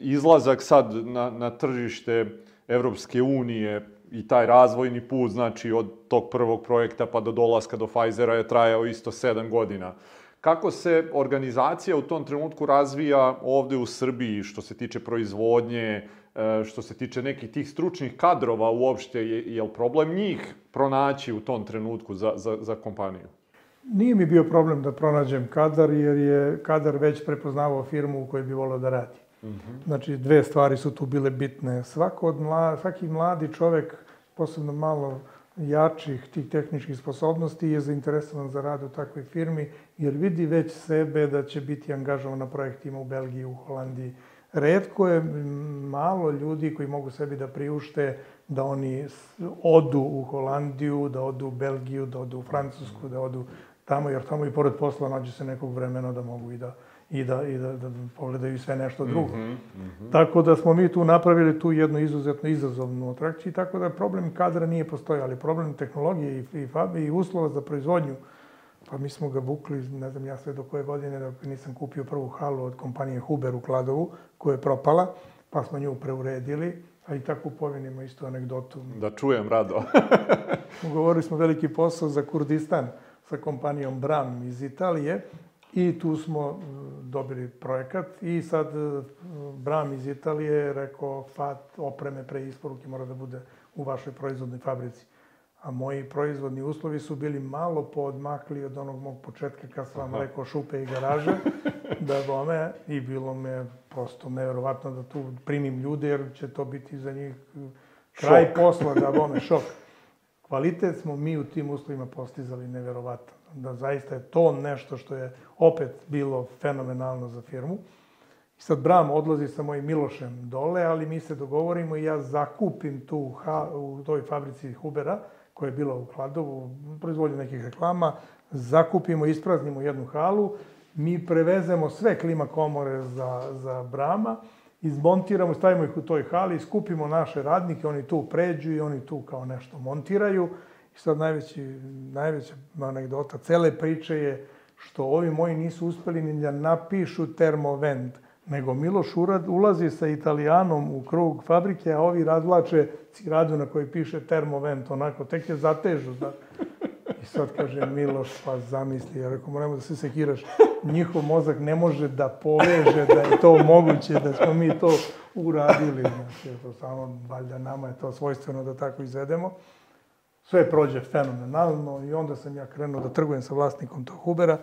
izlazak sad na, na tržište Evropske unije i taj razvojni put, znači od tog prvog projekta pa do dolaska do Pfizera je trajao isto 7 godina. Kako se organizacija u tom trenutku razvija ovde u Srbiji što se tiče proizvodnje, e, što se tiče nekih tih stručnih kadrova uopšte, je, je li problem njih pronaći u tom trenutku za, za, za kompaniju? Nije mi bio problem da pronađem kadar, jer je kadar već prepoznavao firmu u kojoj bi volio da radi. -hmm. Znači, dve stvari su tu bile bitne. Svako od mla, svaki mladi čovek, posebno malo jačih tih tehničkih sposobnosti, je zainteresovan za rad u takvoj firmi, jer vidi već sebe da će biti angažovan na projektima u Belgiji, u Holandiji. Redko je malo ljudi koji mogu sebi da priušte da oni odu u Holandiju, da odu u Belgiju, da odu u Francusku, da odu tamo, jer tamo i pored posla nađe se nekog vremena da mogu i da i da, i da, da pogledaju sve nešto drugo. Mm -hmm, mm -hmm. Tako da smo mi tu napravili tu jednu izuzetno izazovnu atrakciju, tako da problem kadra nije postojao, ali problem tehnologije i, i, i uslova za proizvodnju, pa mi smo ga vukli, ne znam ja sve do koje godine, da nisam kupio prvu halu od kompanije Huber u Kladovu, koja je propala, pa smo nju preuredili, a i tako povinimo isto anegdotu. Da čujem rado. Ugovorili smo veliki posao za Kurdistan sa kompanijom Bram iz Italije, I tu smo e, dobili projekat i sad e, Bram iz Italije rekao FAT opreme pre isporuke mora da bude u vašoj proizvodnoj fabrici. A moji proizvodni uslovi su bili malo poodmakli od onog mog početka kad sam vam rekao šupe i garaže, da bome, i bilo me prosto neverovatno da tu primim ljude jer će to biti za njih kraj šok. posla, da bome, šok. Kvalitet smo mi u tim uslovima postizali neverovatan da zaista je to nešto što je opet bilo fenomenalno za firmu. I sad Bram odlazi sa mojim Milošem dole, ali mi se dogovorimo i ja zakupim tu u toj fabrici Hubera, koja je bila u Kladovu, proizvodnju nekih reklama, zakupimo, ispraznimo jednu halu, mi prevezemo sve klima komore za, za Brama, izmontiramo, stavimo ih u toj hali, skupimo naše radnike, oni tu pređu i oni tu kao nešto montiraju I sad najveći, najveća anegdota cele priče je što ovi moji nisu uspeli ni da napišu termovent, nego Miloš Urad ulazi sa Italijanom u krug fabrike, a ovi razvlače ciradu na kojoj piše termovent, onako, tek je zatežu. Da. I sad kaže Miloš, pa zamisli, ja rekao, moramo da se sekiraš, njihov mozak ne može da poveže da je to moguće, da smo mi to uradili. Znači, to samo, valjda nama je to svojstveno da tako izvedemo. Sve prođe fenomenalno i onda sam ja krenuo da trgujem sa vlasnikom tog Hubera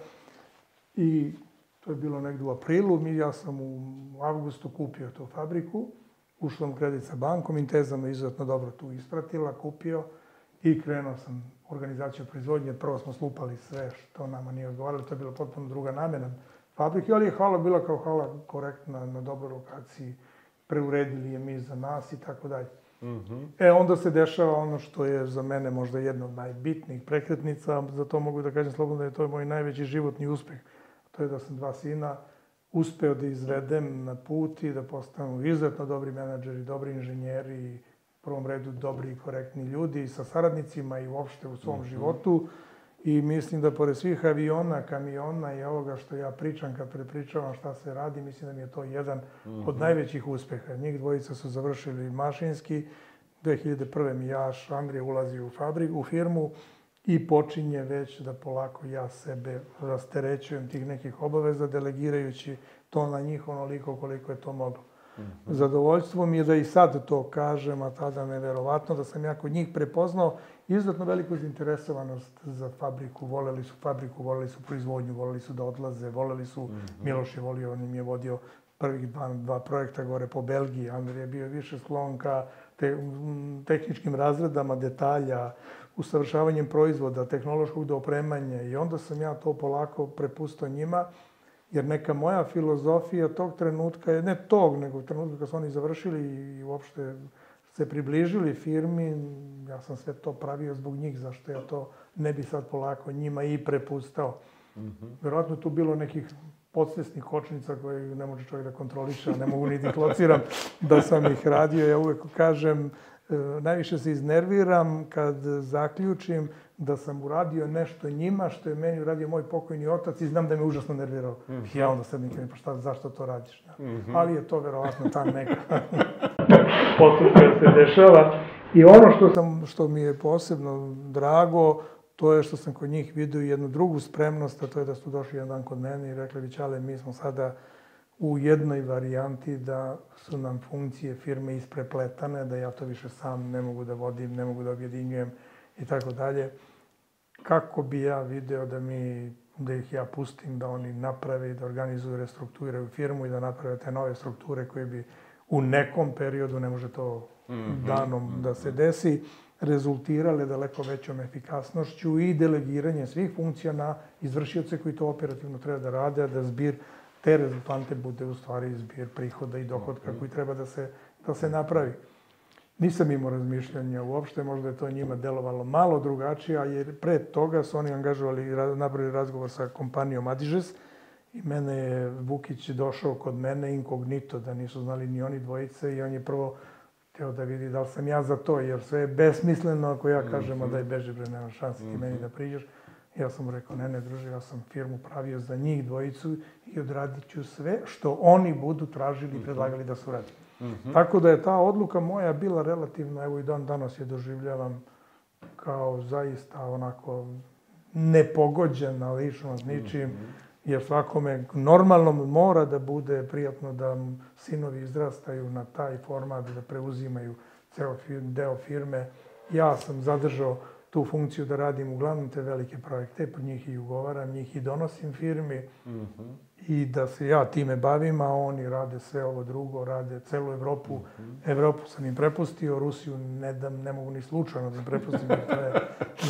i to je bilo negde u aprilu. Mi, ja sam u avgustu kupio tu fabriku, ušao u kredit sa bankom, Inteza me izuzetno dobro tu ispratila, kupio i krenuo sam organizaciju proizvodnje. Prvo smo slupali sve što nama nije odgovaralo, to je bila potpuno druga namena fabrike, ali je hala bila kao hala korektna, na dobroj lokaciji, preuredili je mi za nas i tako dalje. Mm -hmm. E, onda se dešava ono što je za mene možda jedna od najbitnijih prekretnica, za to mogu da kažem slobodno da je to moj najveći životni uspeh. To je da sam dva sina uspeo da izvedem na put i da postanu izuzetno dobri menadžeri, dobri inženjeri, u prvom redu dobri i korektni ljudi sa saradnicima i uopšte u svom mm -hmm. životu. I mislim da pored svih aviona, kamiona i ovoga što ja pričam kad prepričavam šta se radi, mislim da mi je to jedan mm -hmm. od najvećih uspeha. Njih dvojica su završili mašinski. 2001. mi Jaš Andrija ulazi u fabriku, u firmu i počinje već da polako ja sebe rasterećujem tih nekih obaveza, delegirajući to na njih onoliko koliko je to moglo. Zadovoljstvo mi je da i sad to kažem, a tada neverovatno da sam ja kod njih prepoznao izuzetno veliku zainteresovanost za fabriku, voleli su fabriku, voleli su proizvodnju, voleli su da odlaze, voleli su, -hmm. Miloš je volio, on im je vodio prvih dva, dva projekta gore po Belgiji, Andrej je bio više sklon ka te, tehničkim razredama detalja, usavršavanjem proizvoda, tehnološkog doopremanja i onda sam ja to polako prepustao njima, jer neka moja filozofija tog trenutka je, ne tog, nego trenutka kad su oni završili i uopšte se približili firmi, ja sam sve to pravio zbog njih, zašto ja to ne bi sad polako njima i prepustao. Mm -hmm. Verovatno tu bilo nekih podsvesnih kočnica koje ne može čovjek da kontroliše, a ne mogu ni da klociram da sam ih radio. Ja uvek kažem, najviše se iznerviram kad zaključim da sam uradio nešto njima što je meni uradio moj pokojni otac i znam da me užasno nervirao. Mm -hmm. Ja onda sad nikad pa šta, zašto to radiš? Mm -hmm. Ali je to verovatno ta neka postupka se dešava. I ono što, sam, što mi je posebno drago, to je što sam kod njih vidio jednu drugu spremnost, a to je da su došli jedan dan kod mene i rekli, Vićale, mi smo sada u jednoj varijanti da su nam funkcije firme isprepletane, da ja to više sam ne mogu da vodim, ne mogu da objedinjujem i tako dalje. Kako bi ja video da mi da ih ja pustim, da oni naprave da organizuju, restrukturiraju firmu i da naprave te nove strukture koje bi u nekom periodu, ne može to mm -hmm. danom da se desi, rezultirale daleko većom efikasnošću i delegiranje svih funkcija na izvršioce koji to operativno treba da rade, a da zbir te rezultante bude u stvari zbir prihoda i dohodka koji treba da se, da se napravi. Nisam imao razmišljanja uopšte, možda je to njima delovalo malo drugačije, jer pre toga su oni angažovali, napravili razgovor sa kompanijom Adižes i mene je Vukić došao kod mene inkognito, da nisu znali ni oni dvojice i on je prvo teo da vidi da li sam ja za to, jer sve je besmisleno ako ja kažem, mm -hmm. da je beži bre, nema šanse ti mm -hmm. meni da priđeš. Ja sam mu rekao, ne, ne, druže, ja sam firmu pravio za njih dvojicu i odradit ću sve što oni budu tražili i mhm. predlagali da se uradi. Mm -hmm. Tako da je ta odluka moja bila relativno, evo i dan danas je doživljavam kao zaista onako nepogođena lično s ničim, mm -hmm. jer svakome normalno mora da bude prijatno da sinovi izrastaju na taj format, da preuzimaju ceo deo firme. Ja sam zadržao tu funkciju da radim uglavnom te velike projekte, po njih i ugovaram, njih i donosim firmi mm -hmm. I da se ja time bavim, a oni rade sve ovo drugo, rade celu Evropu. Mm -hmm. Evropu sam im prepustio, Rusiju ne, da, ne mogu ni slučajno da im prepustim, jer to je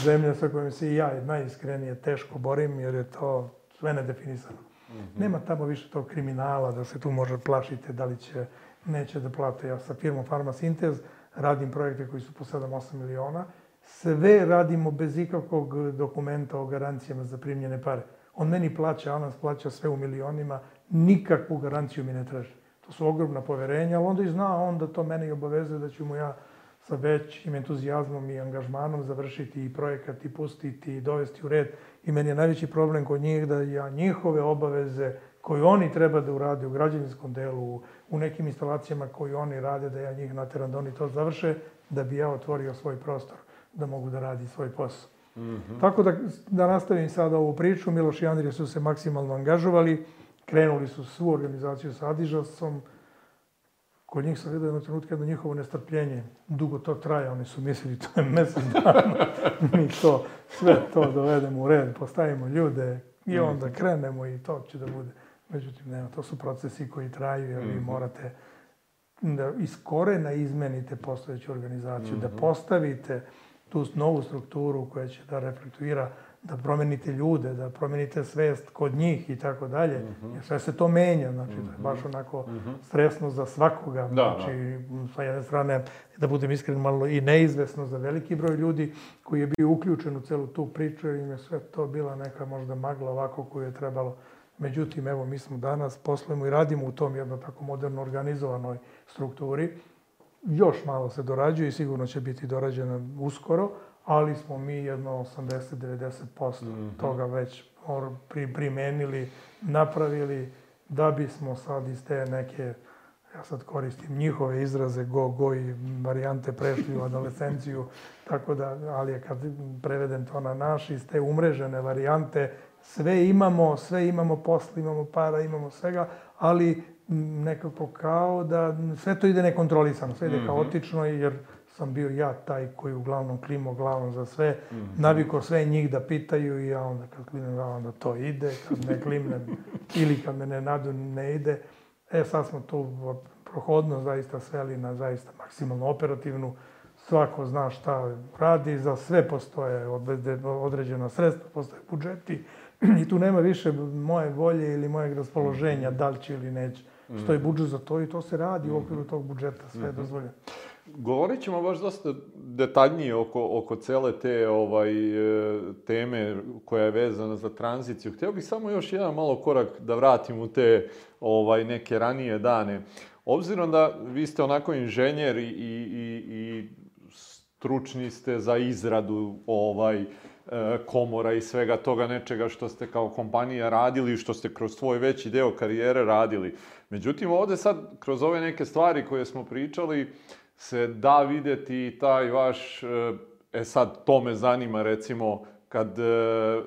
zemlja sa kojom se i ja najiskrenije teško borim, jer je to sve nedefinisano. Mm -hmm. Nema tamo više tog kriminala, da se tu može plašite da li će, neće da plate. Ja sa firmom Farmasintez radim projekte koji su po 7-8 miliona, sve radimo bez ikakvog dokumenta o garancijama za primljene pare. On meni plaća, on nas plaća sve u milionima, nikakvu garanciju mi ne traži. To su ogromna poverenja, ali onda i zna on da to mene i obavezuje da ću mu ja sa većim entuzijazmom i angažmanom završiti i projekat i pustiti i dovesti u red. I meni je najveći problem kod njih da ja njihove obaveze koje oni treba da urade u građevinskom delu, u nekim instalacijama koje oni rade, da ja njih nateram da oni to završe, da bi ja otvorio svoj prostor da mogu da radi svoj posao. Mm -hmm. Tako da, da nastavim sada ovu priču, Miloš i Andrija su se maksimalno angažovali, krenuli su svu organizaciju sa Adižasom, Kod njih sam vidio jedno trenutka jedno njihovo nestrpljenje. Dugo to traje, oni su mislili to je mesec dana. Mi to, sve to dovedemo u red, postavimo ljude i mhm. onda krenemo i to će da bude. Međutim, nema, to su procesi koji traju, jer vi mhm. morate da iz korena izmenite postojeću organizaciju, da mhm. postavite tu novu strukturu koja će da reflektuira, da promenite ljude, da promenite svest kod njih i tako dalje. Mhm. Jer sve se to menja, znači to je baš mhm. onako mhm. stresno za svakoga. Da, znači, da. sa jedne strane, da budem iskren, malo i neizvesno za veliki broj ljudi koji je bio uključen u celu tu priču, jer im je sve to bila neka možda magla ovako koju je trebalo. Međutim, evo, mi smo danas, poslujemo i radimo u tom jedno tako moderno organizovanoj strukturi još malo se dorađuje i sigurno će biti dorađena uskoro, ali smo mi jedno 80-90% mm -hmm. toga već primenili, napravili, da bismo sad iz te neke, ja sad koristim njihove izraze, go, go i varijante prešli u adolescenciju, tako da, ali je kad prevedem to na naš, iz te umrežene varijante, sve imamo, sve imamo posla, imamo para, imamo svega, ali nekako kao da sve to ide nekontrolisano, sve ide mm -hmm. kaotično jer sam bio ja taj koji uglavnom klimo glavom za sve, mm -hmm. naviko sve njih da pitaju i ja onda kad klimnem glavom da to ide, kad ne klimnem ili kad me ne nadu ne ide. E sad smo tu prohodno zaista sveli na zaista maksimalno operativnu, svako zna šta radi, za sve postoje određena sredstva, postoje budžeti i tu nema više moje volje ili mojeg raspoloženja, da li će ili neće. Stoji budžet za to i to se radi u okviru tog budžeta, sve je mhm. dozvoljeno. Govorit ćemo baš dosta detaljnije oko, oko cele te ovaj, e, teme koja je vezana za tranziciju. Hteo bih samo još jedan malo korak da vratim u te ovaj, neke ranije dane. Obzirom da vi ste onako inženjer i, i, i stručni ste za izradu ovaj e, komora i svega toga nečega što ste kao kompanija radili i što ste kroz svoj veći deo karijere radili. Međutim, ovde sad, kroz ove neke stvari koje smo pričali, se da videti taj vaš, e, e sad, to me zanima, recimo, kad e,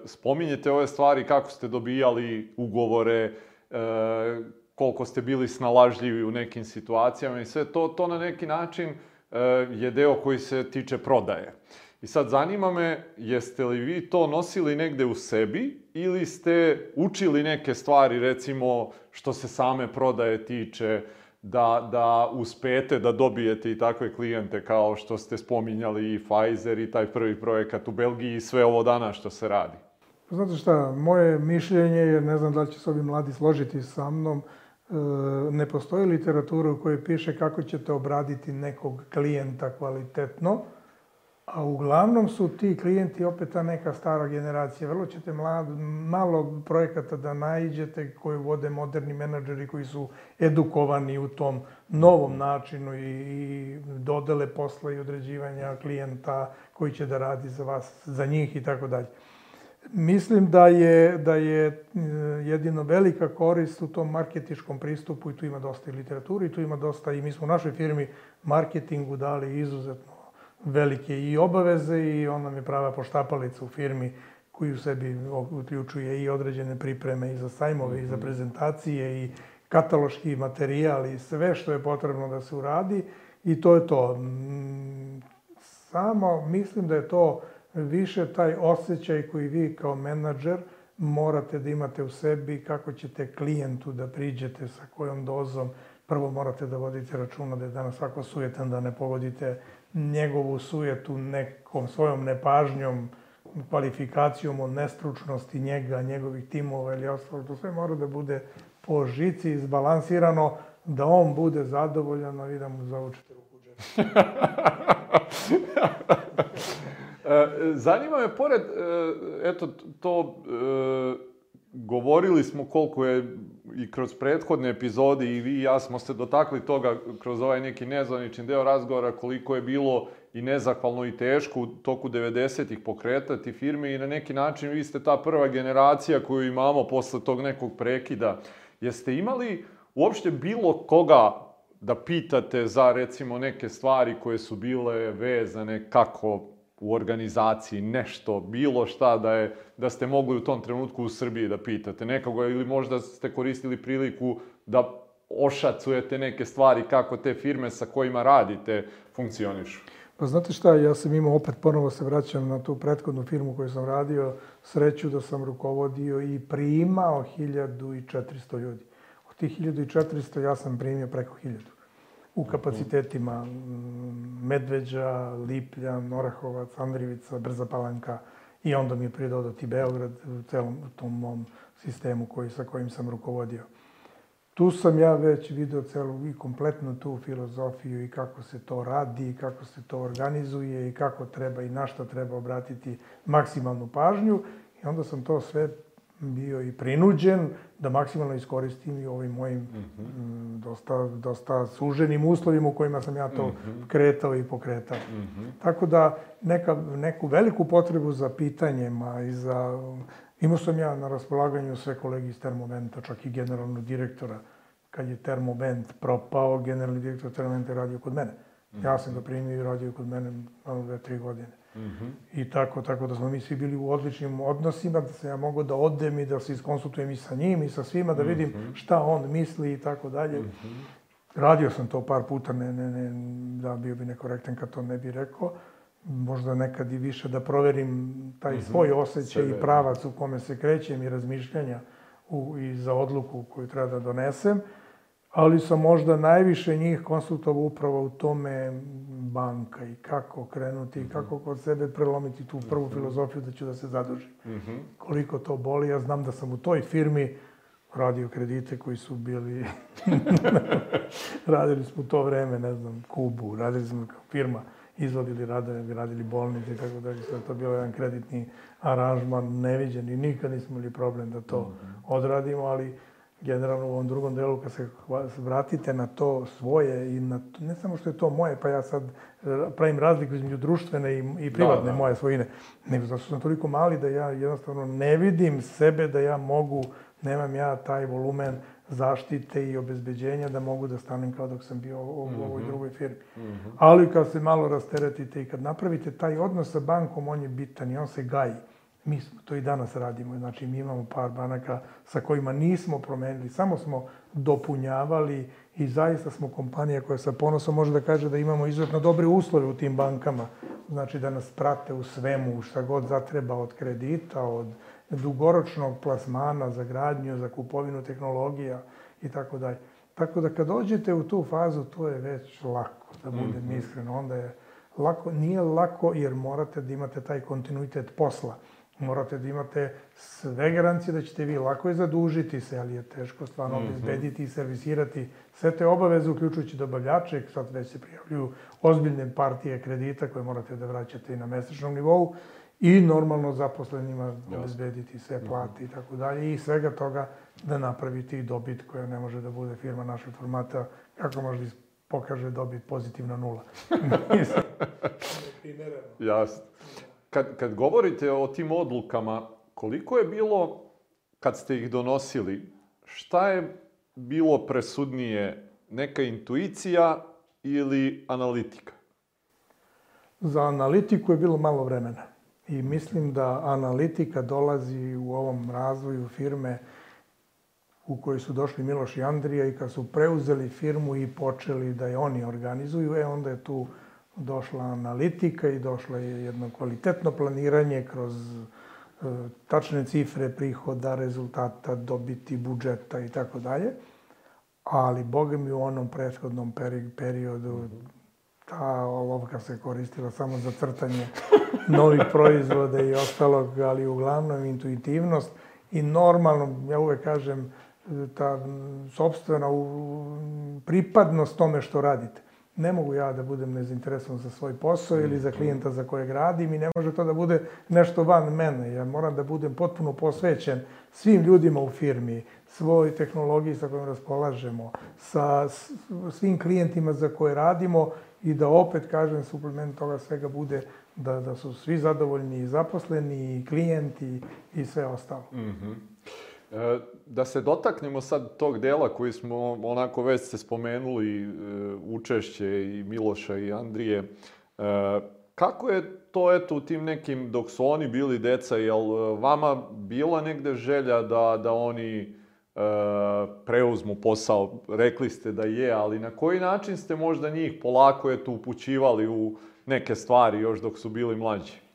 spominjete ove stvari, kako ste dobijali ugovore, e, koliko ste bili snalažljivi u nekim situacijama i sve to, to na neki način e, je deo koji se tiče prodaje. I sad zanima me, jeste li vi to nosili negde u sebi ili ste učili neke stvari, recimo, što se same prodaje tiče, da, da uspete da dobijete i takve klijente kao što ste spominjali i Pfizer i taj prvi projekat u Belgiji i sve ovo danas što se radi? Znate šta, moje mišljenje je, ne znam da li će se ovi mladi složiti sa mnom, e, ne postoji literatura u kojoj piše kako ćete obraditi nekog klijenta kvalitetno, A uglavnom su ti klijenti opet ta neka stara generacija. Vrlo ćete mlad, malo projekata da naiđete koji vode moderni menadžeri koji su edukovani u tom novom načinu i, i dodele posla i određivanja klijenta koji će da radi za vas, za njih i tako dalje. Mislim da je, da je e, jedino velika korist u tom marketičkom pristupu i tu ima dosta i literaturi, tu ima dosta i mi smo u našoj firmi marketingu dali izuzetno velike i obaveze i on nam je prava poštapalica u firmi koji u sebi uključuje i određene pripreme i za sajmove mm -hmm. i za mhm. prezentacije i kataloški materijal i sve što je potrebno da se uradi i to je to. Mm, samo mislim da je to više taj osjećaj koji vi kao menadžer morate da imate u sebi kako ćete klijentu da priđete sa kojom dozom. Prvo morate da vodite računa da je danas svako sujetan da ne pogodite njegovu sujetu nekom svojom nepažnjom, kvalifikacijom o nestručnosti njega, njegovih timova ili ostalo, to sve mora da bude po žici izbalansirano, da on bude zadovoljan, a da mu zavučete ruku u e, Zanima me, pored, e, eto, to e, govorili smo koliko je i kroz prethodne epizode i vi i ja smo se dotakli toga kroz ovaj neki nezvanični deo razgovora koliko je bilo i nezahvalno i teško u toku 90-ih pokretati firme i na neki način vi ste ta prva generacija koju imamo posle tog nekog prekida. Jeste imali uopšte bilo koga da pitate za recimo neke stvari koje su bile vezane kako u organizaciji nešto, bilo šta da je da ste mogli u tom trenutku u Srbiji da pitate nekoga ili možda ste koristili priliku da ošacujete neke stvari kako te firme sa kojima radite funkcionišu? Pa znate šta, ja sam imao, opet ponovo se vraćam na tu prethodnu firmu koju sam radio, sreću da sam rukovodio i primao 1400 ljudi. Od tih 1400 ja sam primio preko 1000 u kapacitetima Medveđa, Lipljan, Orahovac, Andrivica, Brza Palanka i onda mi je prije dodati Beograd u celom tom mom sistemu koji, sa kojim sam rukovodio. Tu sam ja već video celu i kompletnu tu filozofiju i kako se to radi, i kako se to organizuje i kako treba i na šta treba obratiti maksimalnu pažnju. I onda sam to sve bio i prinuđen da maksimalno iskoristim i ovim mojim mm -hmm. dosta, dosta suženim uslovima u kojima sam ja to mm -hmm. kretao i pokretao. Mm -hmm. Tako da neka, neku veliku potrebu za pitanjima i za... Imao sam ja na raspolaganju sve kolegi iz Termoventa, čak i generalnog direktora. Kad je Termovent propao, generalni direktor Termoventa je radio kod mene. Ja sam ga primio i radio kod mene ono dve, tri godine. -hmm. I tako, tako da smo mi svi bili u odličnim odnosima, da se ja mogu da odem i da se iskonsultujem i sa njim i sa svima, da vidim mm -hmm. šta on misli i tako dalje. Mhm. Radio sam to par puta, ne, ne, ne, da bio bi nekorektan kad to ne bi rekao. Možda nekad i više da proverim taj mm -hmm. svoj osjećaj Sebe. i pravac u kome se krećem i razmišljanja u, i za odluku koju treba da donesem. Ali sam možda najviše njih konsultovao upravo u tome banka i kako krenuti i mhm. kako kod sebe prelomiti tu prvu mhm. filozofiju da ću da se zadužim. Mm -hmm. Koliko to boli, ja znam da sam u toj firmi radio kredite koji su bili... radili smo u to vreme, ne znam, Kubu, radili smo kao firma, izvodili radove, radili bolnice i tako dalje. Sve to bio jedan kreditni aranžman, neviđen i nikad nismo imali problem da to mm -hmm. odradimo, ali generalno u ovom drugom delu kad se vratite na to svoje i na to, ne samo što je to moje, pa ja sad pravim razliku između društvene i, i privatne da, da. moje svojine, nego zato što sam toliko mali da ja jednostavno ne vidim sebe da ja mogu, nemam ja taj volumen zaštite i obezbeđenja da mogu da stanem kao dok sam bio u, u ovoj mhm. drugoj firmi. Mm -hmm. Ali kad se malo rasteretite i kad napravite taj odnos sa bankom, on je bitan i on se gaji. Mi smo to i danas radimo, znači mi imamo par banaka sa kojima nismo promenili, samo smo dopunjavali i zaista smo kompanija koja sa ponosom može da kaže da imamo izuzetno dobre uslove u tim bankama. Znači da nas prate u svemu, šta god zatreba od kredita, od dugoročnog plasmana za gradnju, za kupovinu tehnologija i tako dalje. Tako da kad dođete u tu fazu, to je već lako, da budem mm -hmm. iskren. Onda je lako, nije lako jer morate da imate taj kontinuitet posla. Morate da imate sve garancije da ćete vi lako i zadužiti se, ali je teško stvarno mm -hmm. i servisirati sve te obaveze, uključujući dobavljače, sad već se prijavljuju ozbiljne partije kredita koje morate da vraćate i na mesečnom nivou i normalno zaposlenima obezbediti sve mhm. plate i tako dalje i svega toga da napravite i dobit koja ne može da bude firma našeg formata, kako može da pokaže dobit pozitivna nula. Jasno. Kad, kad govorite o tim odlukama, koliko je bilo, kad ste ih donosili, šta je bilo presudnije, neka intuicija ili analitika? Za analitiku je bilo malo vremena. I mislim da analitika dolazi u ovom razvoju firme u kojoj su došli Miloš i Andrija i kad su preuzeli firmu i počeli da je oni organizuju, e onda je tu došla analitika i došlo je jedno kvalitetno planiranje kroz e, tačne cifre prihoda, rezultata, dobiti, budžeta i tako dalje. Ali, boga mi, u onom prethodnom periodu ta olovka se koristila samo za crtanje novih proizvoda i ostalog, ali uglavnom intuitivnost i normalno, ja uvek kažem, ta sobstvena pripadnost tome što radite. Ne mogu ja da budem nezainteresovan za svoj posao ili za klijenta za kojeg radim i ne može to da bude nešto van mene. Ja moram da budem potpuno posvećen svim ljudima u firmi, svoj tehnologiji sa kojom raspolažemo, sa svim klijentima za koje radimo i da opet, kažem, suplement toga svega bude da, da su svi zadovoljni i zaposleni, i klijenti i sve ostalo. Mm -hmm. E, da se dotaknemo sad tog dela koji smo onako već ste spomenuli, e, učešće i Miloša i Andrije. E, kako je to eto u tim nekim, dok su oni bili deca, jel vama bila negde želja da, da oni preuzmu posao, rekli ste da je, ali na koji način ste možda njih polako eto upućivali u neke stvari još dok su bili mlađi?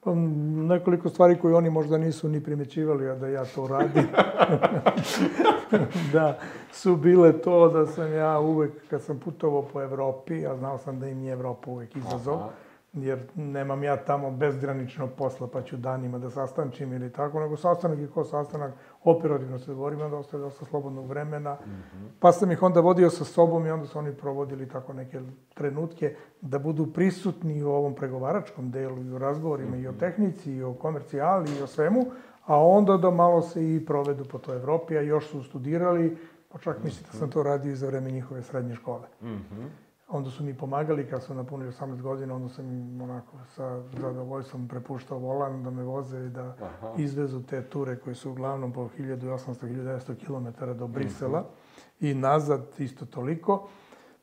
Pa, nekoliko stvari koje oni možda nisu ni primećivali, a da ja to radim. da, su bile to da sam ja uvek, kad sam putovao po Evropi, a znao sam da im je Evropa uvek izazov, Aha jer nemam ja tamo bezgranično posla, pa ću danima da sastančim ili tako, nego sastanak je ko sastanak, operativno se govorimo, da ostaje dosta slobodnog vremena, mm -hmm. pa sam ih onda vodio sa sobom i onda su oni provodili tako neke trenutke da budu prisutni u ovom pregovaračkom delu i u razgovorima mm -hmm. i o mhm. tehnici i o komercijali i o svemu, a onda da malo se i provedu po toj Evropi, a još su studirali, pa čak mislim da sam mhm. to radio i za vreme njihove srednje škole. Mm -hmm. Onda su mi pomagali kad su napunili 18 godina, onda sam im onako sa zadovoljstvom prepuštao volan da me voze i da Aha. izvezu te ture koje su uglavnom po 1800-1900 km do Brisela mm -hmm. i nazad isto toliko.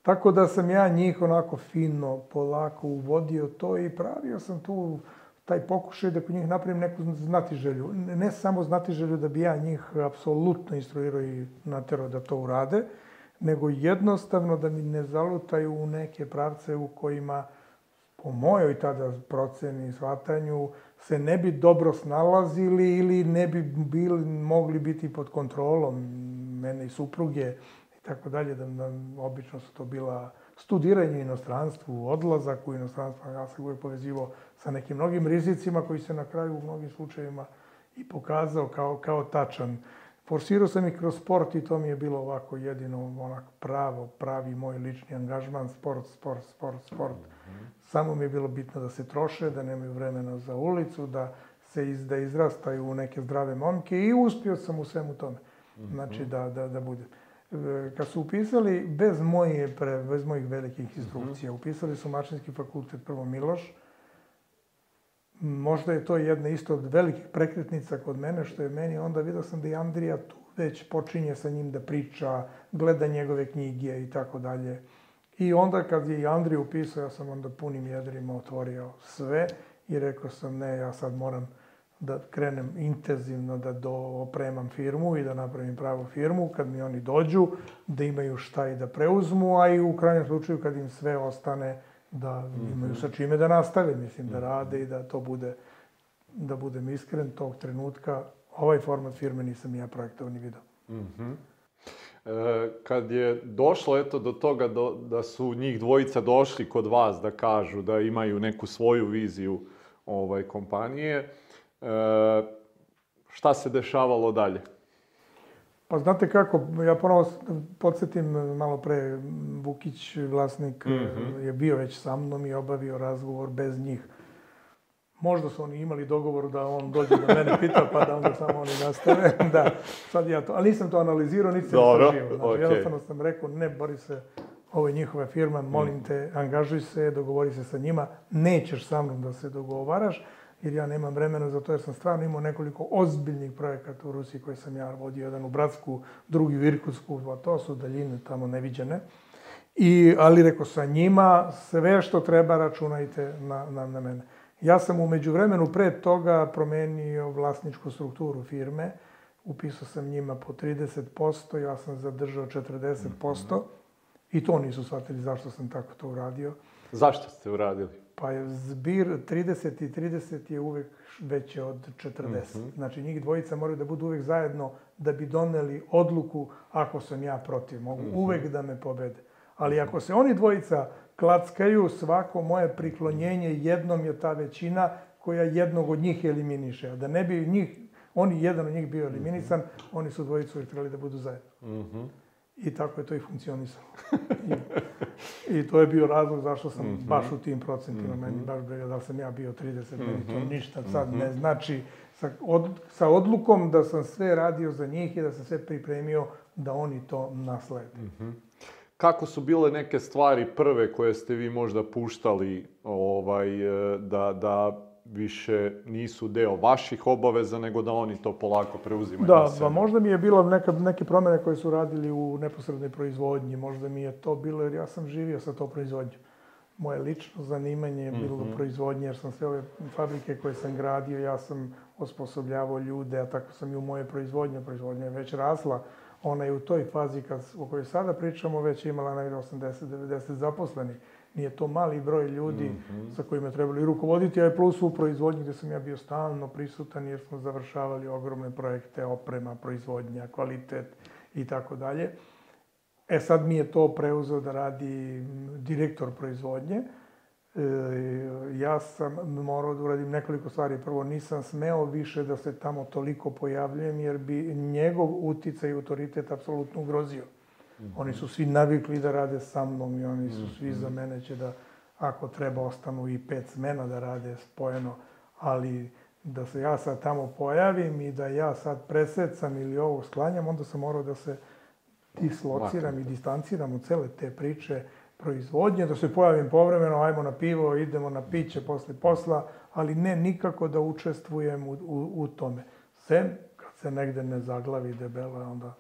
Tako da sam ja njih onako fino, polako uvodio to i pravio sam tu taj pokušaj da kod njih napravim neku znatiželju. Ne samo znatiželju da bi ja njih apsolutno instruirao i naterao da to urade, nego jednostavno da mi ne zalutaju u neke pravce u kojima po mojoj tada proceni i shvatanju se ne bi dobro snalazili ili ne bi bili, mogli biti pod kontrolom mene i supruge i tako dalje, da nam obično su to bila studiranje u inostranstvu, odlazak u inostranstvo, ja se uvijek povezivo sa nekim mnogim rizicima koji se na kraju u mnogim slučajevima i pokazao kao, kao tačan. Forsirao sam i kroz sport i to mi je bilo ovako jedino onako pravo, pravi moj lični angažman, sport, sport, sport, sport. Mm -hmm. Samo mi je bilo bitno da se troše, da nemaju vremena za ulicu, da se iz, da izrastaju u neke zdrave momke i uspio sam u svemu tome. Znači da, da, da bude. E, Kad su upisali, bez, moje, pre, bez mojih velikih instrukcija, upisali su mašinski fakultet prvo Miloš, Možda je to jedna isto od velikih prekretnica kod mene, što je meni, onda vidio sam da i Andrija tu već počinje sa njim da priča, gleda njegove knjige i tako dalje. I onda kad je i Andrija upisao, ja sam onda punim jedrima otvorio sve i rekao sam, ne, ja sad moram da krenem intenzivno da do, opremam firmu i da napravim pravu firmu, kad mi oni dođu, da imaju šta i da preuzmu, a i u krajnjem slučaju kad im sve ostane, da imaju sa čime da nastave, mislim, da rade i da to bude, da budem iskren, tog trenutka, ovaj format firme nisam ja projektovao ni video. E, kad je došlo eto do toga do, da su njih dvojica došli kod vas da kažu da imaju neku svoju viziju ovaj kompanije, e, šta se dešavalo dalje? Pa znate kako, ja ponovo podsjetim malo pre, Vukić, vlasnik, Mhm. je bio već sa mnom i obavio razgovor bez njih. Možda su oni imali dogovor da on dođe da mene pita, pa da onda samo oni nastave. da, sad ja to, ali nisam to analizirao, niti sam Dobro. Znači, okej. jednostavno sam rekao, ne, bori se, ovo je njihova firma, molim te, angažuj se, dogovori se sa njima, nećeš sa mnom da se dogovaraš, jer ja nemam vremena za to, jer sam stvarno imao nekoliko ozbiljnih projekata u Rusiji koje sam ja vodio, jedan u Bratsku, drugi u Irkutsku, a to su daljine tamo neviđene. I, ali rekao, sa njima sve što treba računajte na, na, na mene. Ja sam umeđu vremenu pre toga promenio vlasničku strukturu firme, upisao sam njima po 30%, ja sam zadržao 40%, i to nisu shvatili zašto sam tako to uradio. Zašto ste uradili? Pa je zbir 30 i 30 je uvek veće od 40. Znači njih dvojica moraju da budu uvek zajedno da bi doneli odluku ako sam ja protiv. Mogu uvek da me pobede. Ali ako se oni dvojica klackaju, svako moje priklonjenje jednom je ta većina koja jednog od njih eliminiše. A da ne bi njih, oni jedan od njih bio eliminisan, oni su dvojicu uvek trebali da budu zajedno. I tako je to i funkcionisalo. I, to je bio razlog zašto sam baš u tim procentima. Meni baš briga da sam ja bio 30, meni to ništa sad ne znači. Sa, od, sa odlukom da sam sve radio za njih i da sam sve pripremio da oni to naslede. Kako su bile neke stvari prve koje ste vi možda puštali ovaj, da, da više nisu deo vaših obaveza, nego da oni to polako preuzimaju na Da, sebe? pa možda mi je bilo neka, neke promene koje su radili u neposrednoj proizvodnji, možda mi je to bilo jer ja sam živio sa to proizvodnjom. Moje lično zanimanje je bilo Mhm. proizvodnje jer sam sve ove fabrike koje sam gradio, ja sam osposobljavao ljude, a tako sam i u moje proizvodnje. Proizvodnja je već rasla. Ona je u toj fazi kad, o kojoj sada pričamo već imala negde 80-90 zaposlenih. Nije to mali broj ljudi Mhm. sa kojima je trebalo i rukovoditi, a je plus u proizvodnji gde sam ja bio stalno prisutan jer smo završavali ogromne projekte, oprema, proizvodnja, kvalitet i tako dalje. E sad mi je to preuzeo da radi direktor proizvodnje. E, ja sam morao da uradim nekoliko stvari. Prvo, nisam smeo više da se tamo toliko pojavljujem, jer bi njegov uticaj i autoritet apsolutno ugrozio. Oni su svi navikli da rade sa mnom i oni su svi za mene će da, ako treba, ostanu i pet smena da rade spojeno, ali da se ja sad tamo pojavim i da ja sad presecam ili ovo sklanjam, onda sam morao da se dislociram i distanciram od cele te priče proizvodnje, da se pojavim povremeno, ajmo na pivo, idemo na piće posle posla, ali ne nikako da učestvujem u, u, u tome. Sem kad se negde ne zaglavi debelo, onda...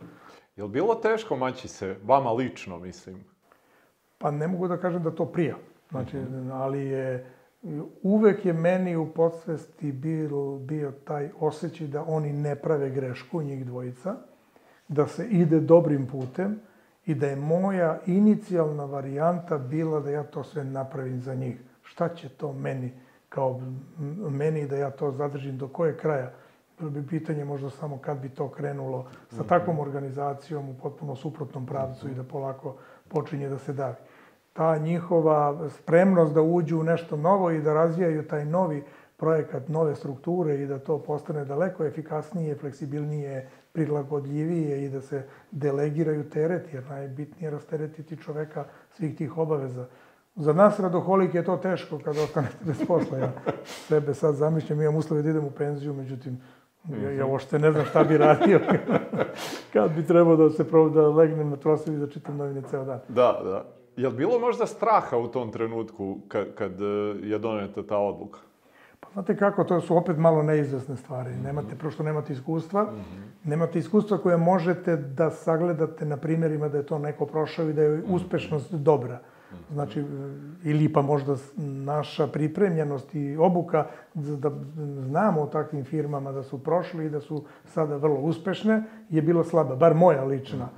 Je li bilo teško maći se, vama lično, mislim? Pa ne mogu da kažem da to prija. Znači, ali je... Uvek je meni u podsvesti bio, bio taj osjećaj da oni ne prave grešku, njih dvojica, da se ide dobrim putem i da je moja inicijalna varijanta bila da ja to sve napravim za njih. Šta će to meni, kao meni, da ja to zadržim do koje kraja? Bi pitanje možda samo kad bi to krenulo sa takvom organizacijom u potpuno suprotnom pravcu i da polako počinje da se davi. Ta njihova spremnost da uđu u nešto novo i da razvijaju taj novi projekat, nove strukture i da to postane daleko efikasnije, fleksibilnije, prilagodljivije i da se delegiraju teret, jer najbitnije je rasteretiti čoveka svih tih obaveza. Za nas radoholike je to teško kada ostanete bez posla. Ja sebe sad zamišljam, imam uslove da idem u penziju, međutim, Ja, ja uopšte ne znam šta bi radio kad bi trebao da se probu, da legnem na trosav i da čitam novine ceo dan. Da, da. Je li bilo možda straha u tom trenutku kad, kad e, je doneta ta odluka? Pa znate kako, to su opet malo neizvesne stvari. Nemate, prošto nemate iskustva, nemate iskustva koje možete da sagledate na primjerima da je to neko prošao i da je uspešnost dobra. Znači, ili pa možda naša pripremljenost i obuka da znamo o takvim firmama da su prošli i da su sada vrlo uspešne, je bilo slaba, bar moja lična.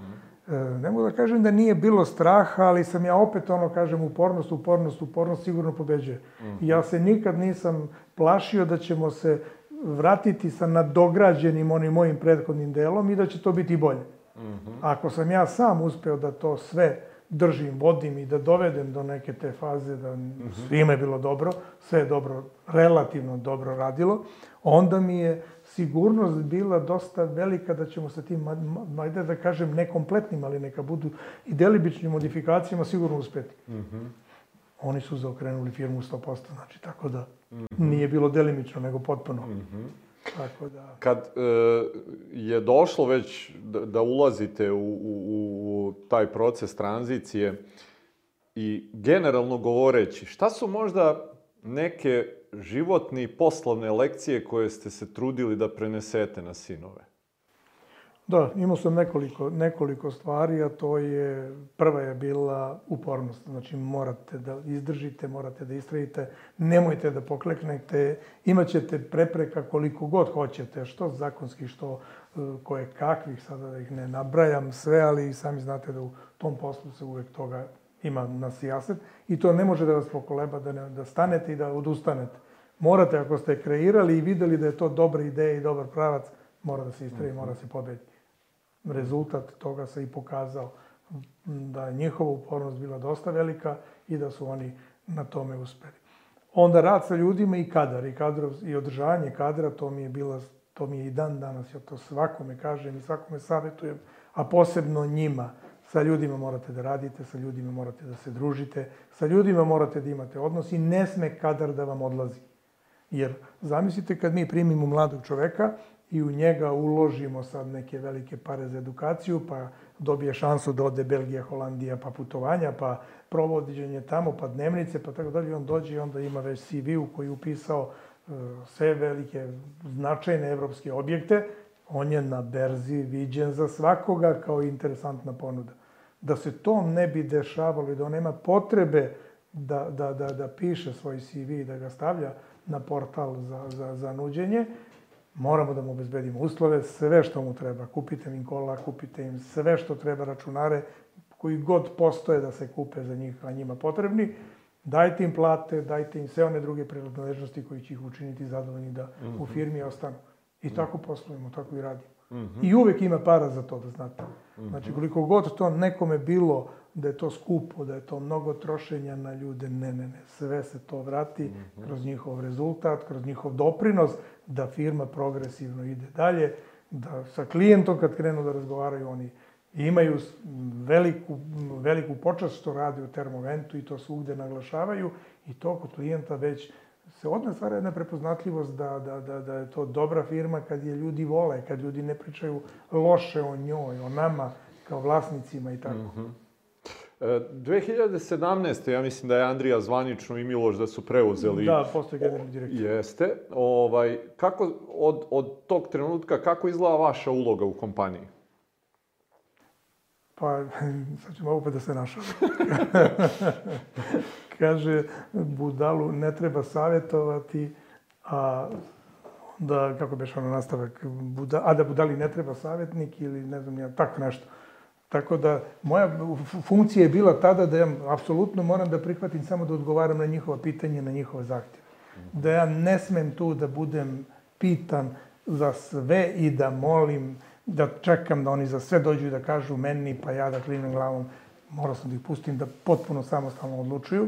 E, ne mogu da kažem da nije bilo straha, ali sam ja opet ono, kažem, upornost, upornost, upornost sigurno pobeđuje. Ja se nikad nisam plašio da ćemo se vratiti sa nadograđenim onim mojim prethodnim delom i da će to biti bolje. Ako sam ja sam uspeo da to sve držim, vodim i da dovedem do neke te faze da svima je bilo dobro, sve je dobro, relativno dobro radilo, onda mi je sigurnost bila dosta velika da ćemo sa tim, ajde da kažem, nekompletnim, ali neka budu i delibičnim modifikacijama sigurno uspeti. Oni su zaokrenuli firmu 100%, znači tako da nije bilo delimično, nego potpuno. Tako da... Kad e, je došlo već da, da ulazite u, u, u taj proces tranzicije i generalno govoreći, šta su možda neke životne i poslovne lekcije koje ste se trudili da prenesete na sinove? Da, imao sam nekoliko, nekoliko stvari, a to je, prva je bila upornost. Znači, morate da izdržite, morate da istrajite, nemojte da pokleknete, imaćete prepreka koliko god hoćete, što zakonski, što e, koje kakvih, sada da ih ne nabrajam sve, ali sami znate da u tom poslu se uvek toga ima na sijaset i to ne može da vas pokoleba da, ne, da stanete i da odustanete. Morate, ako ste kreirali i videli da je to dobra ideja i dobar pravac, mora da se istraji, mora da se pobedi rezultat toga se i pokazao da je njihova upornost bila dosta velika i da su oni na tome uspeli. Onda rad sa ljudima i kadar, i, kadrov, i održavanje kadra, to mi je bila, to mi je i dan danas, ja to svakome kažem i svakome savjetujem, a posebno njima. Sa ljudima morate da radite, sa ljudima morate da se družite, sa ljudima morate da imate odnos i ne sme kadar da vam odlazi. Jer zamislite kad mi primimo mladog čoveka i u njega uložimo sad neke velike pare za edukaciju, pa dobije šansu da ode Belgija, Holandija, pa putovanja, pa provođenje tamo, pa dnevnice, pa tako dalje. On dođe i onda ima već CV u koji je upisao e, sve velike značajne evropske objekte. On je na berzi viđen za svakoga kao interesantna ponuda. Da se to ne bi dešavalo i da on nema potrebe da, da, da, da piše svoj CV i da ga stavlja na portal za, za, za nuđenje, moramo da mu obezbedimo uslove, sve što mu treba. Kupite im kola, kupite im sve što treba, računare, koji god postoje da se kupe za njih, a njima potrebni. Dajte im plate, dajte im sve one druge prirodnoležnosti koji će ih učiniti zadovoljni da mm -hmm. u mhm. firmi ostanu. I -hmm. tako poslujemo, tako i radimo. Mm -hmm. I uvek ima para za to, da znate. Mhm. Znači, koliko god to nekome bilo da je to skupo, da je to mnogo trošenja na ljude, ne, ne, ne. Sve se to vrati mm -hmm. kroz njihov rezultat, kroz njihov doprinos, da firma progresivno ide dalje, da sa klijentom kad krenu da razgovaraju oni imaju veliku, veliku počast što radi u termoventu i to svugde naglašavaju i to kod klijenta već se odne stvara jedna prepoznatljivost da, da, da, da je to dobra firma kad je ljudi vole, kad ljudi ne pričaju loše o njoj, o nama kao vlasnicima i tako. Mm -hmm. 2017. ja mislim da je Andrija zvanično i Miloš da su preuzeli... Da, postoje generalni direktor. Jeste. Ovaj, kako, od, od tog trenutka, kako izgleda vaša uloga u kompaniji? Pa, sad ćemo opet da se našao. Kaže, budalu ne treba savjetovati, a da, kako beš ono nastavak, buda, a da budali ne treba savjetnik ili ne znam ja, tako nešto. Tako da, moja funkcija je bila tada da ja apsolutno moram da prihvatim samo da odgovaram na njihova pitanja, na njihove zahtjeve. Da ja ne smem tu da budem pitan za sve i da molim, da čekam da oni za sve dođu i da kažu meni, pa ja da klinem glavom. Morao sam da ih pustim da potpuno samostalno odlučuju.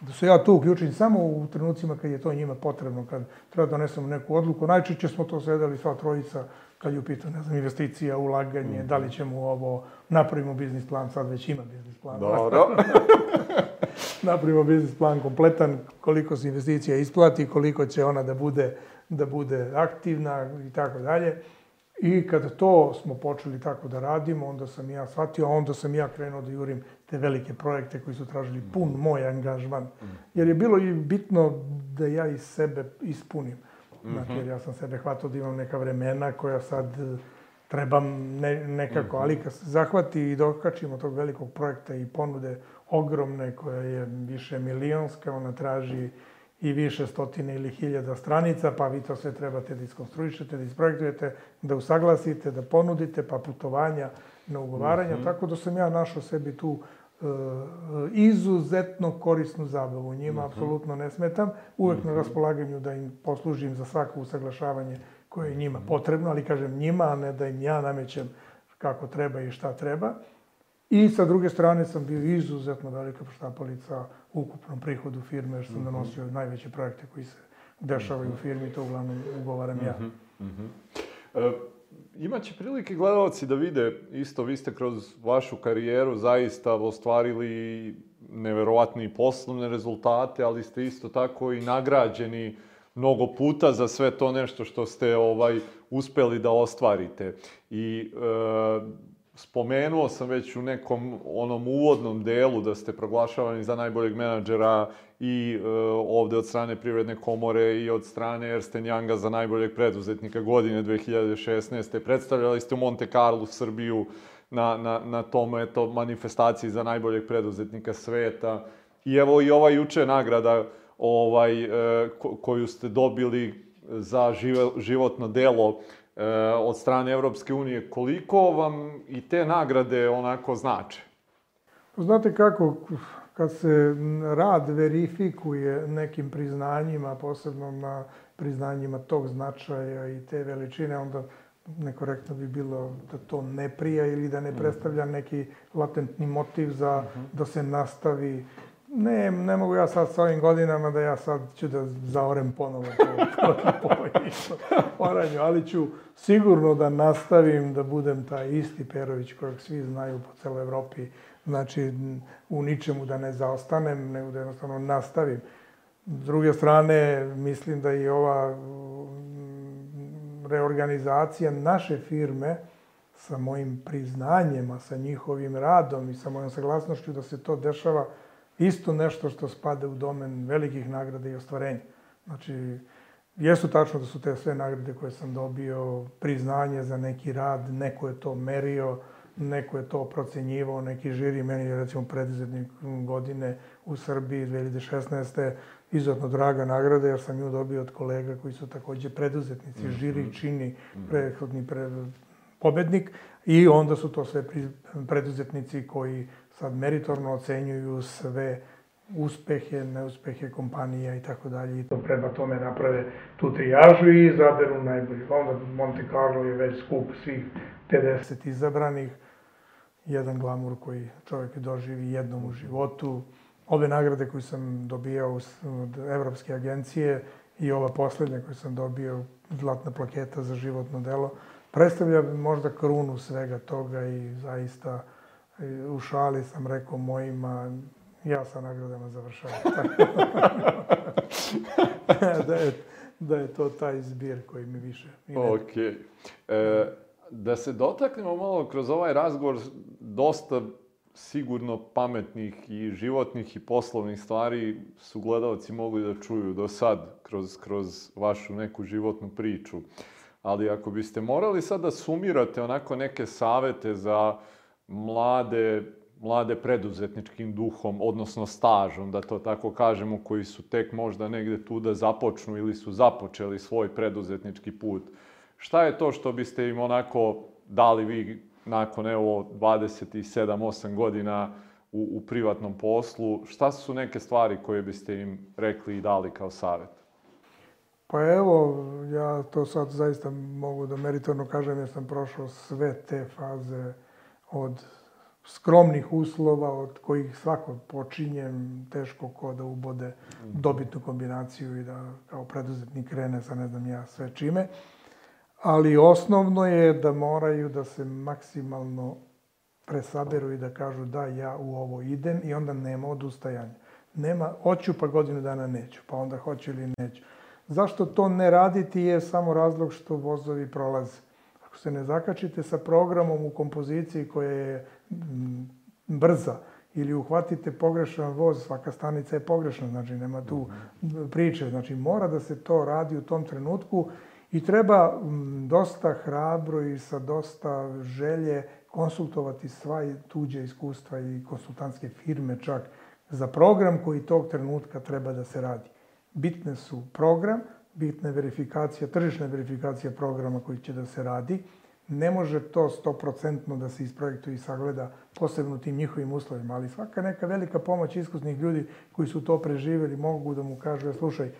Da se ja tu uključim samo u trenucima kad je to njima potrebno, kad treba da donesemo neku odluku. Najčešće smo to sedeli sva trojica kad je u pitanju, ne znam, investicija, ulaganje, mm. da li ćemo ovo, napravimo biznis plan, sad već ima biznis plan. Dobro. napravimo biznis plan kompletan, koliko se investicija isplati, koliko će ona da bude, da bude aktivna i tako dalje. I kada to smo počeli tako da radimo, onda sam ja shvatio, a onda sam ja krenuo da jurim te velike projekte koji su tražili pun moj angažman. Jer je bilo i bitno da ja iz sebe ispunim. Znači, jer ja sam sebe hvatao da imam neka vremena koja sad e, trebam ne, nekako, ali kad se zahvati i dokačimo tog velikog projekta i ponude ogromne koja je više milionska, ona traži i više stotine ili hiljada stranica, pa vi to sve trebate da iskonstruišete, da isprojektujete, da usaglasite, da ponudite, pa putovanja na ugovaranja, mm -hmm. tako da sam ja našao sebi tu izuzetno korisnu zabavu. Njima -hmm. apsolutno ne smetam, uvek na mhm. raspolaganju da im poslužim za svako usaglašavanje koje je njima potrebno, ali kažem njima, a ne da im ja namećem kako treba i šta treba. I sa druge strane sam bio izuzetno velika poštapalica u ukupnom prihodu firme, jer sam donosio najveće projekte koji se dešavaju u firmi, to uglavnom ugovaram ja. Mm -hmm. Imaće prilike gledalci da vide, isto vi ste kroz vašu karijeru zaista ostvarili neverovatni poslovne rezultate, ali ste isto tako i nagrađeni mnogo puta za sve to nešto što ste ovaj uspeli da ostvarite. I e, spomenuo sam već u nekom onom uvodnom delu da ste proglašavani za najboljeg menadžera i e, ovde od strane Privredne komore i od strane Ersten Younga za najboljeg preduzetnika godine 2016. Predstavljali ste u Monte Carlo Srbiju na, na, na tom eto, manifestaciji za najboljeg preduzetnika sveta. I evo i ova juče nagrada ovaj, e, ko, koju ste dobili za životno delo od strane Evropske unije, koliko vam i te nagrade onako znače? Znate kako, kad se rad verifikuje nekim priznanjima, posebno na priznanjima tog značaja i te veličine, onda nekorektno bi bilo da to ne prija ili da ne mhm. predstavlja neki latentni motiv za mhm. da se nastavi Ne, ne mogu ja sad sa ovim godinama da ja sad ću da zaorem ponovo po, oranju, ali ću sigurno da nastavim da budem taj isti Perović kojeg svi znaju po celoj Evropi. Znači, u ničemu da ne zaostanem, nego da jednostavno nastavim. S druge strane, mislim da i ova mm, reorganizacija naše firme sa mojim priznanjima, sa njihovim radom i sa mojom saglasnošću da se to dešava isto nešto što spada u domen velikih nagrada i ostvarenja. Znači, jesu tačno da su te sve nagrade koje sam dobio, priznanje za neki rad, neko je to merio, neko je to procenjivao, neki žiri, meni je recimo preduzetnik godine u Srbiji 2016. izuzetno draga nagrada, jer sam ju dobio od kolega koji su takođe preduzetnici. Mhm. Žiri čini mhm. prethodni pre, pobednik i onda su to sve preduzetnici koji sad meritorno ocenjuju sve uspehe, neuspehe kompanija i tako dalje. I to prema tome naprave tu trijažu i izaberu najbolji. Onda Monte Carlo je već skup svih 50 izabranih. Jedan glamur koji čovjek doživi jednom u životu. Ove nagrade koje sam dobijao od Evropske agencije i ova poslednja koju sam dobio, zlatna plaketa za životno delo, predstavlja možda krunu svega toga i zaista u šali sam rekao mojima, ja sa nagradama završavam. da, je, da je to taj zbir koji mi više... Ok. E, da se dotaknemo malo kroz ovaj razgovor, dosta sigurno pametnih i životnih i poslovnih stvari su gledalci mogli da čuju do sad kroz, kroz vašu neku životnu priču. Ali ako biste morali sad da sumirate onako neke savete za mlade, mlade preduzetničkim duhom, odnosno stažom, da to tako kažemo, koji su tek možda negde tu da započnu ili su započeli svoj preduzetnički put. Šta je to što biste im onako dali vi nakon evo 27-8 godina u, u privatnom poslu? Šta su neke stvari koje biste im rekli i dali kao savet? Pa evo, ja to sad zaista mogu da meritorno kažem jer sam prošao sve te faze od skromnih uslova od kojih svako počinje, teško ko da ubode dobitnu kombinaciju i da kao preduzetnik krene sa ne znam ja sve čime. Ali osnovno je da moraju da se maksimalno presaberu i da kažu da ja u ovo idem i onda nema odustajanja. Nema, hoću pa godinu dana neću, pa onda hoću ili neću. Zašto to ne raditi je samo razlog što vozovi prolaze. Ako se ne zakačite sa programom u kompoziciji koja je brza, ili uhvatite pogrešan voz, svaka stanica je pogrešna, znači nema tu priče. Znači mora da se to radi u tom trenutku i treba dosta hrabro i sa dosta želje konsultovati sva tuđe iskustva i konsultantske firme čak za program koji tog trenutka treba da se radi. Bitne su program, bitna verifikacija, tržišna verifikacija programa koji će da se radi, ne može to stoprocentno da se isprojektuje i sagleda posebno tim njihovim uslovima, ali svaka neka velika pomoć iskusnih ljudi koji su to preživeli mogu da mu kažu, ja, slušaj, e,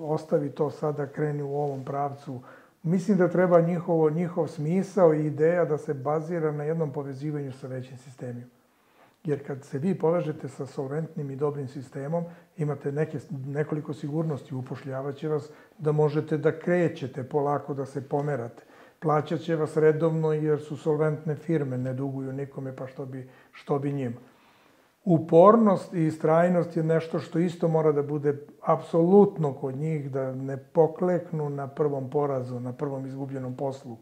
ostavi to sada, kreni u ovom pravcu. Mislim da treba njihovo, njihov smisao i ideja da se bazira na jednom povezivanju sa većim sistemima. Jer kad se vi povežete sa solventnim i dobrim sistemom, imate neke, nekoliko sigurnosti, upošljavaće vas da možete da krećete polako, da se pomerate plaćat će vas redovno jer su solventne firme, ne duguju nikome, pa što bi, što bi njima. Upornost i istrajnost je nešto što isto mora da bude apsolutno kod njih, da ne pokleknu na prvom porazu, na prvom izgubljenom poslu.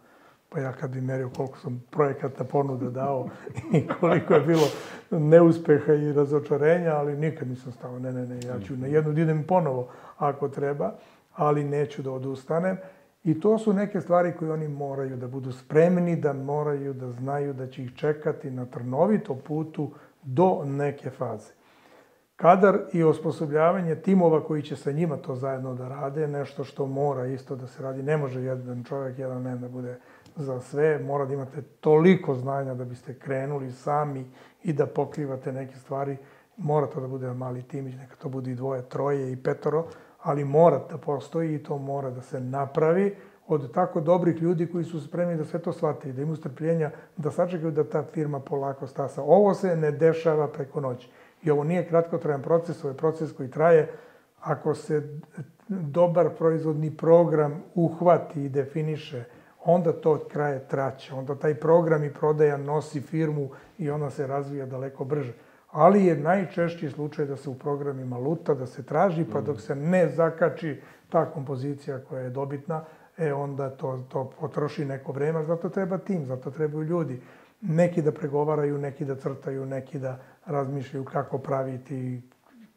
Pa ja kad bi merio koliko sam projekata ponuda dao i koliko je bilo neuspeha i razočarenja, ali nikad nisam stao, ne, ne, ne, ja ću na jednu da idem ponovo ako treba, ali neću da odustanem. I to su neke stvari koje oni moraju da budu spremni, da moraju da znaju da će ih čekati na trnovito putu do neke faze. Kadar i osposobljavanje timova koji će sa njima to zajedno da rade je nešto što mora isto da se radi. Ne može jedan čovjek, jedan men da bude za sve. Mora da imate toliko znanja da biste krenuli sami i da pokrivate neke stvari. Mora to da bude mali timić, neka to bude i dvoje, troje i petoro, ali mora da postoji i to mora da se napravi od tako dobrih ljudi koji su spremni da sve to shvate i da imaju strpljenja da sačekaju da ta firma polako stasa. Ovo se ne dešava preko noći. I ovo nije kratkotrajan proces, ovo je proces koji traje. Ako se dobar proizvodni program uhvati i definiše, onda to kraje traće. Onda taj program i prodaja nosi firmu i ona se razvija daleko brže ali je najčešći slučaj da se u programima luta, da se traži, pa dok se ne zakači ta kompozicija koja je dobitna, e onda to, to potroši neko vreme, zato treba tim, zato trebaju ljudi. Neki da pregovaraju, neki da crtaju, neki da razmišljaju kako praviti,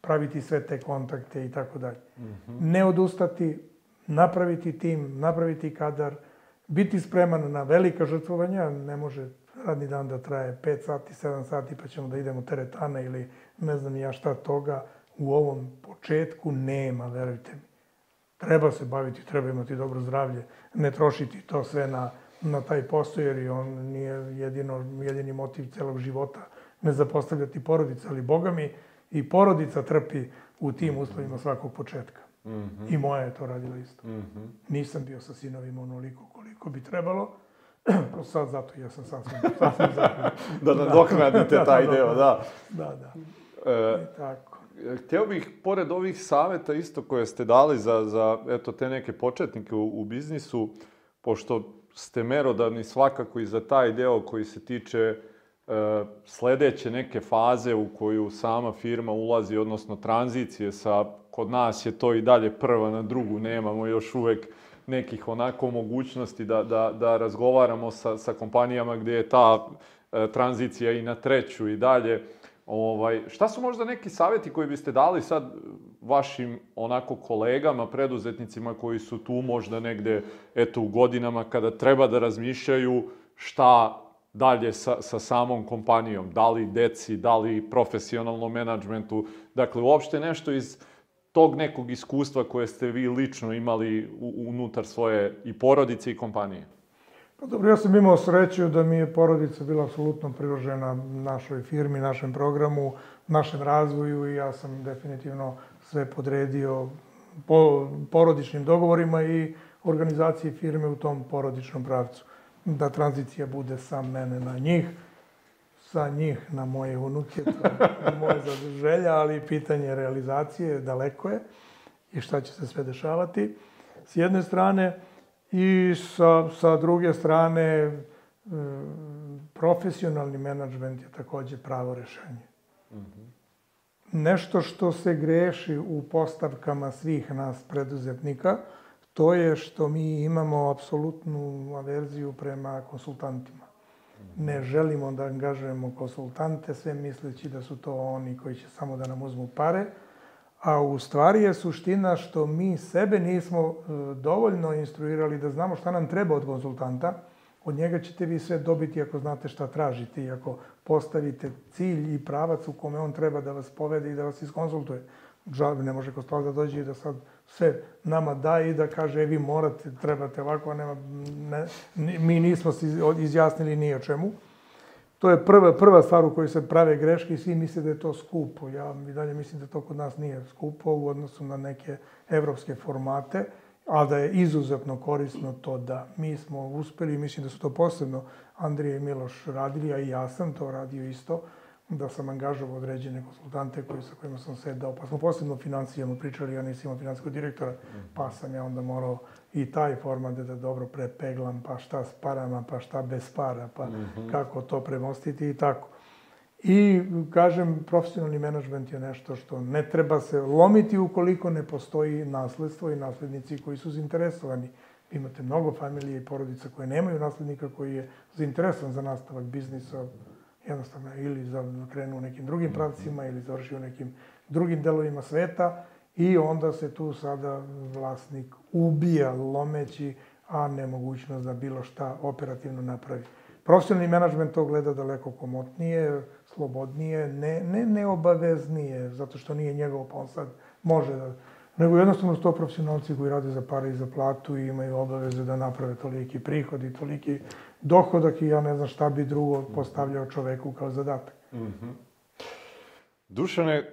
praviti sve te kontakte i tako dalje. Mhm. Ne odustati, napraviti tim, napraviti kadar, biti spreman na velika žrtvovanja, ne može radni dan da traje 5 sati, 7 sati, pa ćemo da idemo teretana ili ne znam ja šta toga, u ovom početku nema, verujte mi. Treba se baviti, treba imati dobro zdravlje, ne trošiti to sve na, na taj posao, jer on nije jedino, jedini motiv celog života, ne zapostavljati porodica, ali Boga mi i porodica trpi u tim uslovima svakog početka. Mm -hmm. I moja je to radila isto. Mm -hmm. Nisam bio sa sinovima onoliko koliko bi trebalo, Sad zato ja sam sasvim, sasvim zahvaljan. da nadoknadite da, taj da, deo, da. Da, da. E, I tako. Hteo bih, pored ovih saveta isto koje ste dali za, za eto, te neke početnike u, u biznisu, pošto ste merodavni svakako i za taj deo koji se tiče e, sledeće neke faze u koju sama firma ulazi, odnosno tranzicije sa, kod nas je to i dalje prva na drugu, nemamo još uvek nekih onako mogućnosti da, da, da razgovaramo sa, sa kompanijama gde je ta e, tranzicija i na treću i dalje. Ovaj, šta su možda neki savjeti koji biste dali sad vašim onako kolegama, preduzetnicima koji su tu možda negde eto u godinama kada treba da razmišljaju šta dalje sa, sa samom kompanijom, da li deci, da li profesionalnom menadžmentu, dakle uopšte nešto iz tog nekog iskustva koje ste vi lično imali unutar svoje i porodice i kompanije? Pa dobro, ja sam imao sreću da mi je porodica bila apsolutno priložena našoj firmi, našem programu, našem razvoju i ja sam definitivno sve podredio po porodičnim dogovorima i organizaciji firme u tom porodičnom pravcu. Da tranzicija bude sa mene na njih, sa njih na moje unuke, je moje želja, ali pitanje realizacije daleko je i šta će se sve dešavati. S jedne strane i sa, sa druge strane e, profesionalni menadžment je takođe pravo rešenje. Mm -hmm. nešto što se greši u postavkama svih nas preduzetnika, to je što mi imamo apsolutnu averziju prema konsultantima. Ne želimo da angažujemo konsultante, sve misleći da su to oni koji će samo da nam uzmu pare, a u stvari je suština što mi sebe nismo e, dovoljno instruirali da znamo šta nam treba od konsultanta, od njega ćete vi sve dobiti ako znate šta tražite i ako postavite cilj i pravac u kome on treba da vas povede i da vas iskonsultuje. Žal, ne može konsultant da dođe i da sad sve nama da i da kaže e, vi morate, trebate ovako, nema, ne, mi nismo se izjasnili ni o čemu. To je prva, prva stvar u kojoj se prave greške i svi misle da je to skupo. Ja i dalje mislim da to kod nas nije skupo u odnosu na neke evropske formate, ali da je izuzetno korisno to da mi smo uspeli, mislim da su to posebno Andrija i Miloš radili, a i ja sam to radio isto, da sam angažovao određene konsultante koji, sa kojima sam sedao, pa smo posebno financijama pričali, ja nisam imao financijskog direktora, pa sam ja onda morao i taj format da dobro prepeglam, pa šta s parama, pa šta bez para, pa mm -hmm. kako to premostiti i tako. I, kažem, profesionalni menadžment je nešto što ne treba se lomiti ukoliko ne postoji nasledstvo i naslednici koji su zainteresovani. Imate mnogo familije i porodica koje nemaju naslednika koji je zainteresovan za nastavak biznisa, jednostavno ili krenu u nekim drugim pravcima ili završi u nekim drugim delovima sveta i onda se tu sada vlasnik ubija lomeći, a nemogućnost da bilo šta operativno napravi. Profesionalni menadžment to gleda daleko komotnije, slobodnije, ne, ne neobaveznije, zato što nije njegov, pa on sad može da... Nego jednostavno su to profesionalci koji rade za pare i za platu i imaju obaveze da naprave toliki prihod i toliki dohodak i ja ne znam šta bi drugo postavljao čoveku kao zadatak. Mm -hmm. Dušane, e,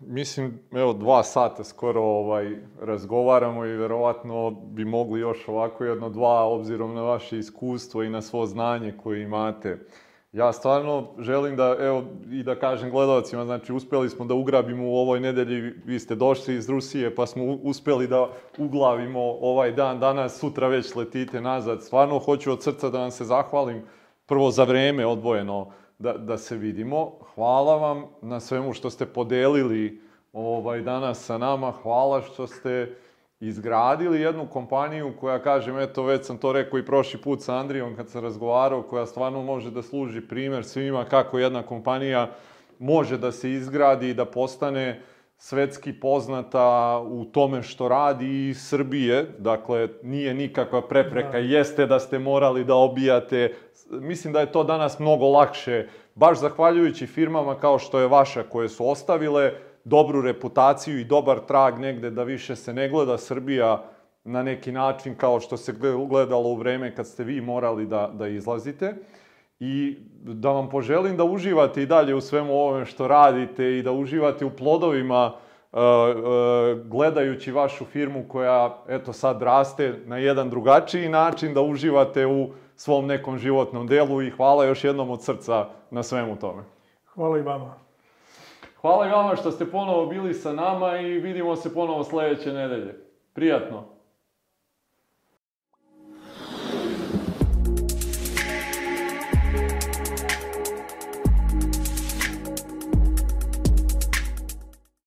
mislim, evo, dva sata skoro ovaj, razgovaramo i verovatno bi mogli još ovako jedno dva, obzirom na vaše iskustvo i na svo znanje koje imate. Ja stvarno želim da, evo, i da kažem gledalcima, znači, uspeli smo da ugrabimo u ovoj nedelji, vi ste došli iz Rusije, pa smo uspeli da uglavimo ovaj dan, danas, sutra već letite nazad. Stvarno hoću od srca da vam se zahvalim, prvo za vreme odvojeno da, da se vidimo. Hvala vam na svemu što ste podelili ovaj, danas sa nama, hvala što ste izgradili jednu kompaniju koja, kažem, eto, već sam to rekao i prošli put sa Andrijom kad sam razgovarao, koja stvarno može da služi primer svima kako jedna kompanija može da se izgradi i da postane svetski poznata u tome što radi i Srbije, dakle, nije nikakva prepreka, da. jeste da ste morali da obijate, mislim da je to danas mnogo lakše, baš zahvaljujući firmama kao što je vaša koje su ostavile, dobru reputaciju i dobar trag negde da više se ne gleda Srbija na neki način kao što se gledalo u vreme kad ste vi morali da, da izlazite. I da vam poželim da uživate i dalje u svemu ovome što radite i da uživate u plodovima uh, uh, gledajući vašu firmu koja, eto, sad raste na jedan drugačiji način, da uživate u svom nekom životnom delu i hvala još jednom od srca na svemu tome. Hvala i vama. Hvala i vama što ste ponovo bili sa nama i vidimo se ponovo sledeće nedelje. Prijatno!